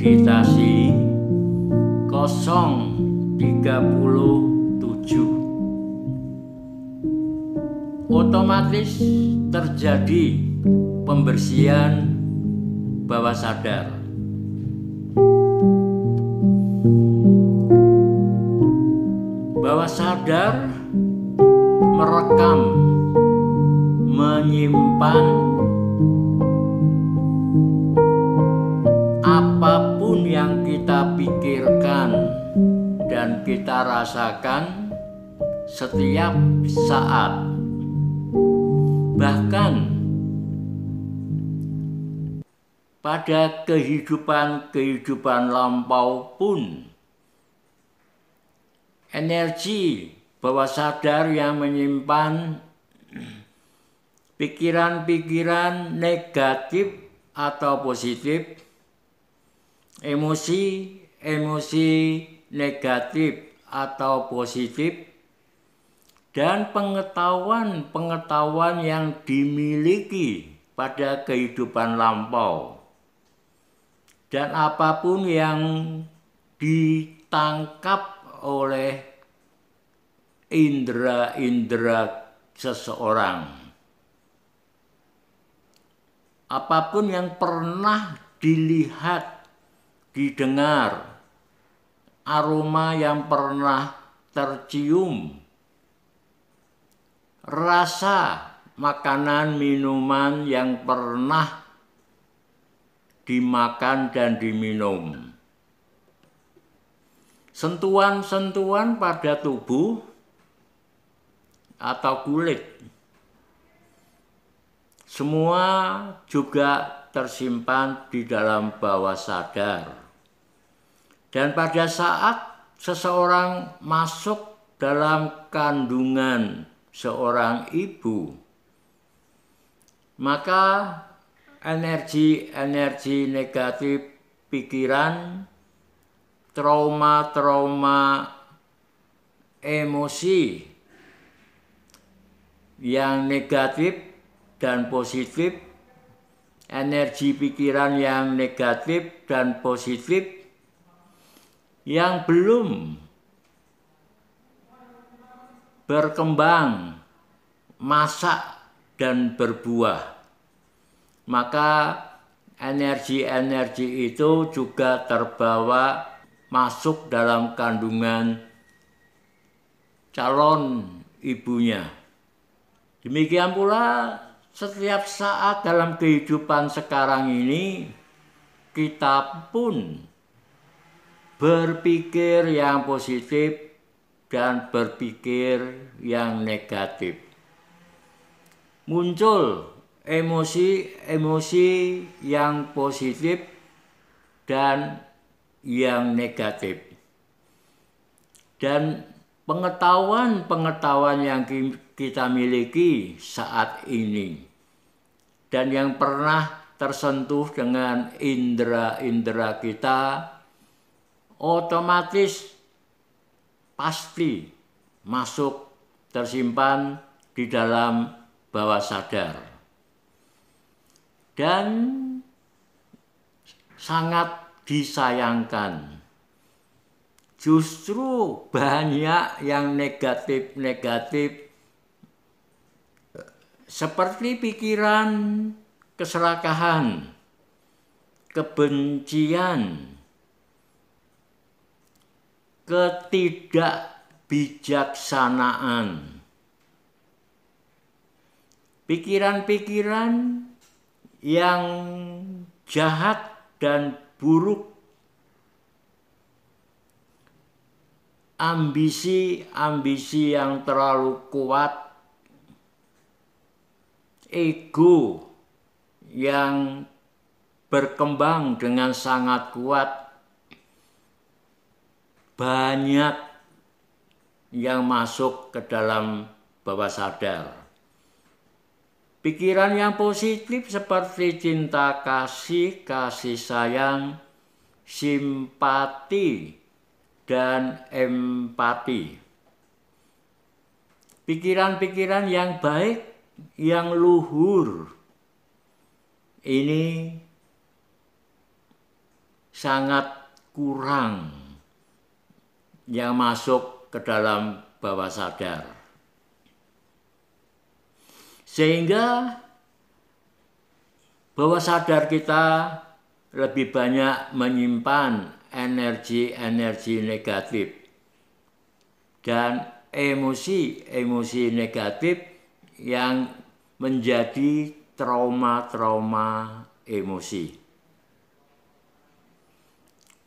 meditasi 037 otomatis terjadi pembersihan bawah sadar. Bawah sadar merekam menyimpan pikirkan dan kita rasakan setiap saat, bahkan pada kehidupan-kehidupan lampau pun energi bawah sadar yang menyimpan pikiran-pikiran negatif atau positif, emosi-emosi negatif atau positif, dan pengetahuan-pengetahuan yang dimiliki pada kehidupan lampau, dan apa pun yang ditangkap oleh indera-indera seseorang. Apa pun yang pernah dilihat, didengar, aroma yang pernah tercium, rasa makanan minuman yang pernah dimakan dan diminum. Sentuhan-sentuhan pada tubuh atau kulit. Semua juga tersimpan di dalam bawah sadar. Dan pada saat seseorang masuk dalam kandungan seorang ibu, maka energi-energi negatif pikiran, trauma-trauma emosi yang negatif dan positif, energi pikiran yang negatif dan positif yang belum berkembang, masak, dan berbuah, maka energi-energi itu juga terbawa masuk dalam kandungan calon ibunya. Demikian pula setiap saat dalam kehidupan sekarang ini kita pun berpikir yang positif dan berpikir yang negatif. Muncul emosi-emosi yang positif dan yang negatif. Dan pengetahuan-pengetahuan yang kita miliki saat ini. Dan yang pernah tersentuh dengan indera-indera kita otomatis pasti masuk tersimpan di dalam bawah sadar. Dan sangat disayangkan justru banyak yang negatif-negatif seperti pikiran keserakahan, kebencian, ketidakbijaksanaan, pikiran-pikiran yang jahat dan buruk, ambisi-ambisi yang terlalu kuat ego yang berkembang dengan sangat kuat banyak yang masuk ke dalam bawah sadar. Pikiran yang positif seperti cinta kasih, kasih sayang, simpati, dan empati. Pikiran-pikiran yang baik yang luhur ini sangat kurang yang masuk ke dalam bawah sadar. Sehingga bawah sadar kita lebih banyak menyimpan energi-energi negatif dan emosi-emosi negatif yang menjadi trauma-trauma emosi.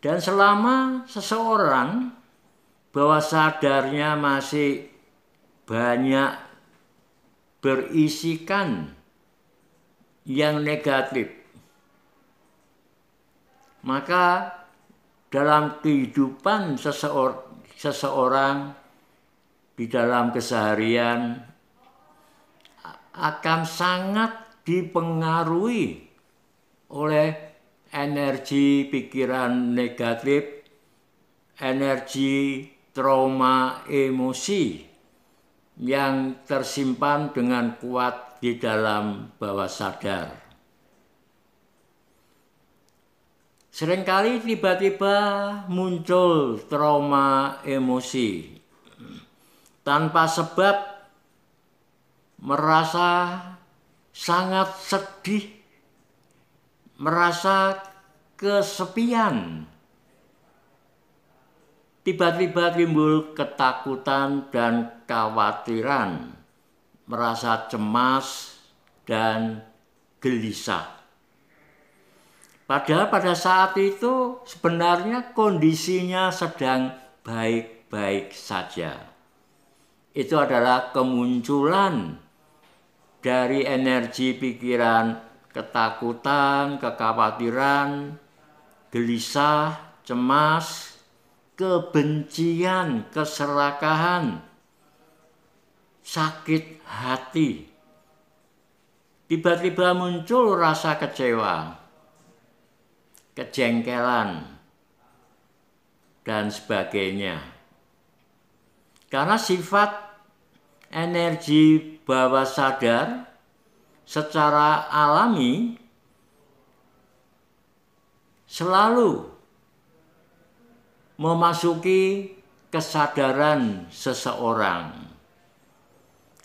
Dan selama seseorang bahwa sadarnya masih banyak berisikan yang negatif, maka dalam kehidupan seseorang di dalam keseharian akan sangat dipengaruhi oleh energi pikiran negatif, energi trauma emosi yang tersimpan dengan kuat di dalam bawah sadar. Seringkali tiba-tiba muncul trauma emosi tanpa sebab merasa sangat sedih merasa kesepian. Tiba-tiba timbul ketakutan dan khawatiran, merasa cemas dan gelisah. Padahal pada saat itu sebenarnya kondisinya sedang baik-baik saja. Itu adalah kemunculan dari energi pikiran ketakutan, kekhawatiran, gelisah, cemas, kebencian, keserakahan, sakit hati. Tiba-tiba muncul rasa kecewa, kejengkelan, dan sebagainya. Karena sifat energi bawah sadar secara alami selalu memasuki kesadaran seseorang.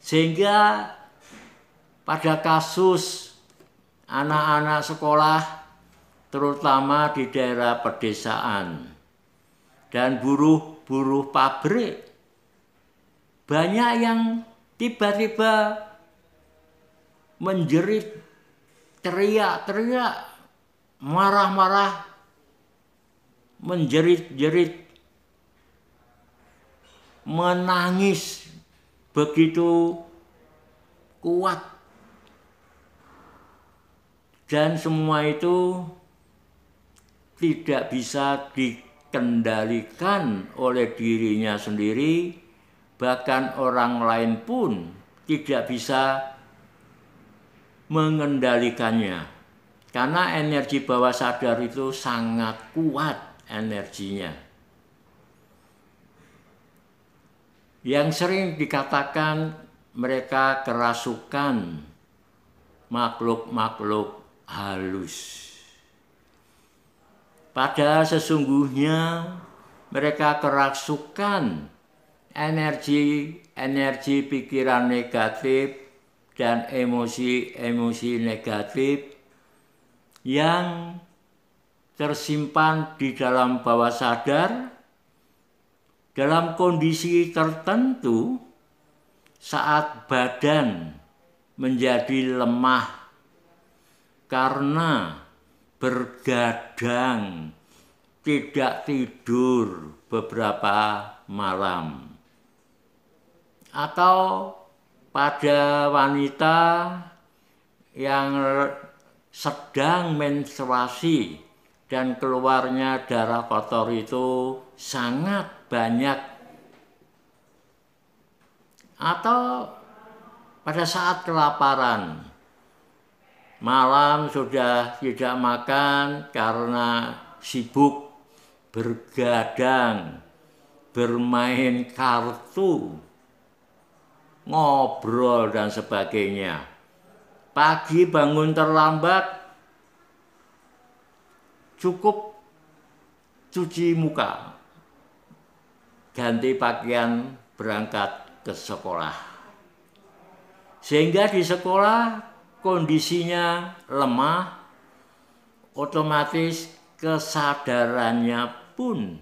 Sehingga pada kasus anak-anak sekolah terutama di daerah pedesaan dan buruh-buruh pabrik banyak yang tiba-tiba menjerit, teriak-teriak, marah-marah, menjerit-jerit, menangis begitu kuat. Dan semua itu tidak bisa dikendalikan oleh dirinya sendiri, bahkan orang lain pun tidak bisa mengendalikannya. Karena energi bawah sadar itu sangat kuat energinya. Yang sering dikatakan mereka kerasukan makhluk-makhluk halus. Padahal sesungguhnya mereka kerasukan energi-energi pikiran negatif dan emosi-emosi negatif yang tersimpan di dalam bawah sadar dalam kondisi tertentu saat badan menjadi lemah karena bergadang tidak tidur beberapa malam atau pada wanita yang sedang menstruasi dan keluarnya darah kotor itu sangat banyak. Atau pada saat kelaparan malam sudah tidak makan karena sibuk bergadang bermain kartu ngobrol dan sebagainya. Pagi bangun terlambat, cukup cuci muka, ganti pakaian berangkat ke sekolah. Sehingga di sekolah kondisinya lemah, otomatis kesadarannya pun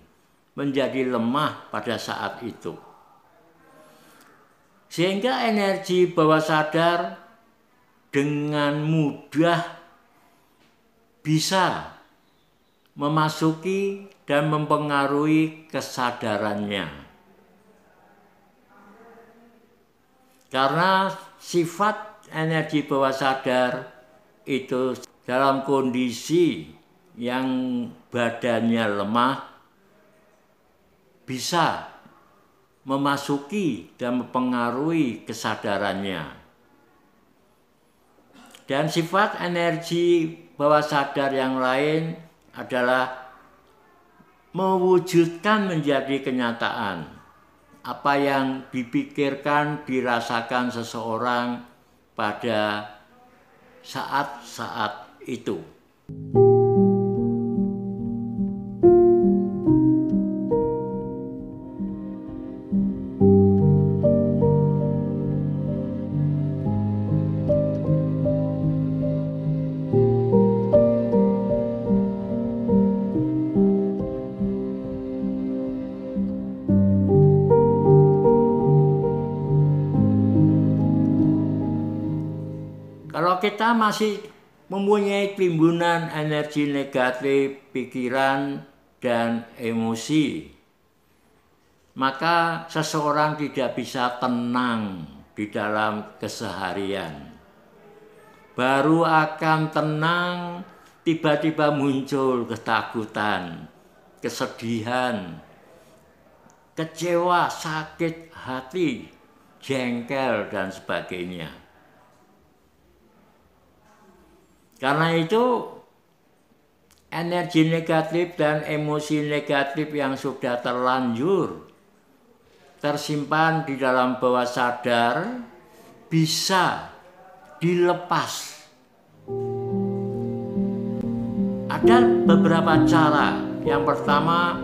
menjadi lemah pada saat itu. Sehingga energi bawah sadar dengan mudah bisa memasuki dan mempengaruhi kesadarannya. Karena sifat energi bawah sadar itu dalam kondisi yang badannya lemah bisa memasuki dan mempengaruhi kesadarannya. Dan sifat energi bawah sadar yang lain adalah mewujudkan menjadi kenyataan apa yang dipikirkan, dirasakan seseorang pada saat-saat itu. Kita masih mempunyai timbunan energi negatif, pikiran, dan emosi, maka seseorang tidak bisa tenang di dalam keseharian. Baru akan tenang, tiba-tiba muncul ketakutan, kesedihan, kecewa, sakit hati, jengkel, dan sebagainya. Karena itu energi negatif dan emosi negatif yang sudah terlanjur tersimpan di dalam bawah sadar bisa dilepas. Ada beberapa cara. Yang pertama,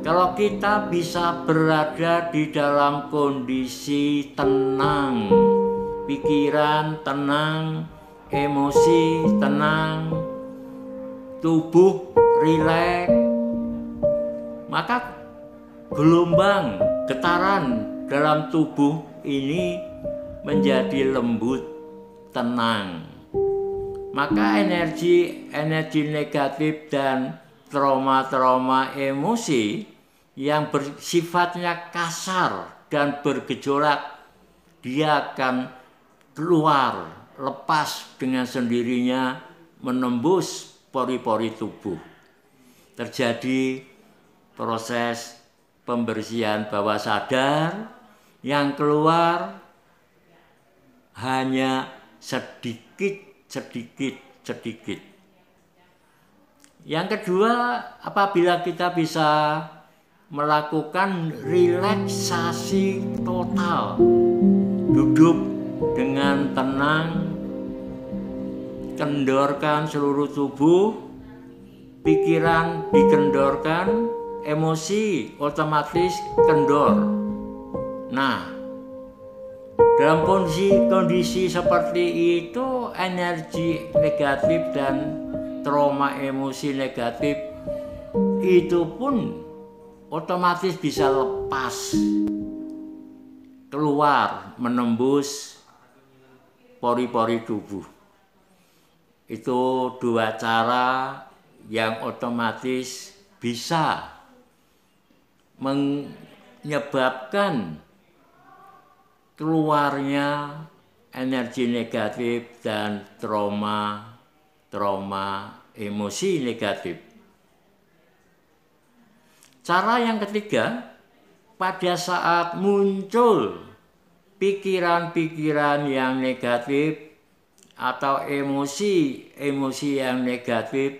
kalau kita bisa berada di dalam kondisi tenang, pikiran tenang, emosi tenang, tubuh rileks, maka gelombang getaran dalam tubuh ini menjadi lembut, tenang. Maka energi energi negatif dan trauma-trauma emosi yang bersifatnya kasar dan bergejolak dia akan keluar lepas dengan sendirinya menembus pori-pori tubuh. Terjadi proses pembersihan bawah sadar yang keluar hanya sedikit, sedikit, sedikit. Yang kedua, apabila kita bisa melakukan relaksasi total, duduk dengan tenang kendorkan seluruh tubuh pikiran dikendorkan emosi otomatis kendor nah dalam kondisi kondisi seperti itu energi negatif dan trauma emosi negatif itu pun otomatis bisa lepas keluar menembus pori-pori tubuh. Itu dua cara yang otomatis bisa menyebabkan keluarnya energi negatif dan trauma trauma emosi negatif. Cara yang ketiga, pada saat muncul pikiran-pikiran yang negatif atau emosi-emosi yang negatif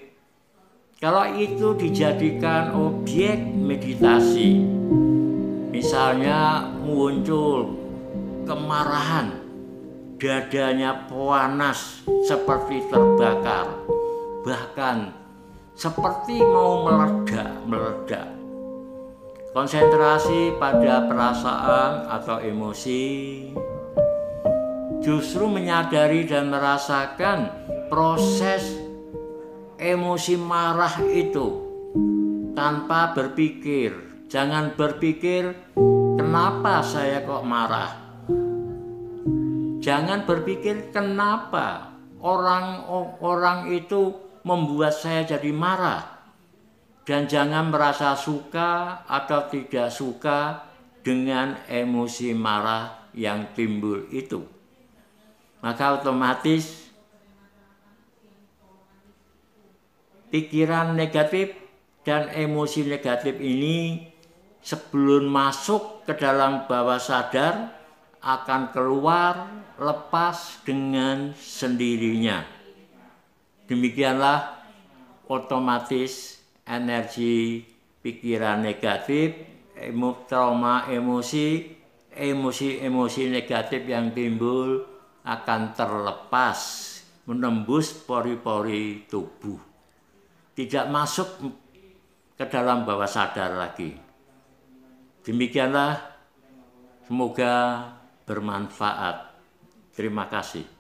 kalau itu dijadikan objek meditasi misalnya muncul kemarahan dadanya panas seperti terbakar bahkan seperti mau meledak-meledak. Konsentrasi pada perasaan atau emosi justru menyadari dan merasakan proses emosi marah itu tanpa berpikir. Jangan berpikir, kenapa saya kok marah? Jangan berpikir, kenapa orang-orang itu membuat saya jadi marah. Dan jangan merasa suka atau tidak suka dengan emosi marah yang timbul itu maka otomatis pikiran negatif dan emosi negatif ini sebelum masuk ke dalam bawah sadar akan keluar lepas dengan sendirinya. Demikianlah otomatis energi pikiran negatif, trauma emosi, emosi-emosi negatif yang timbul akan terlepas menembus pori-pori tubuh. Tidak masuk ke dalam bawah sadar lagi. Demikianlah semoga bermanfaat. Terima kasih.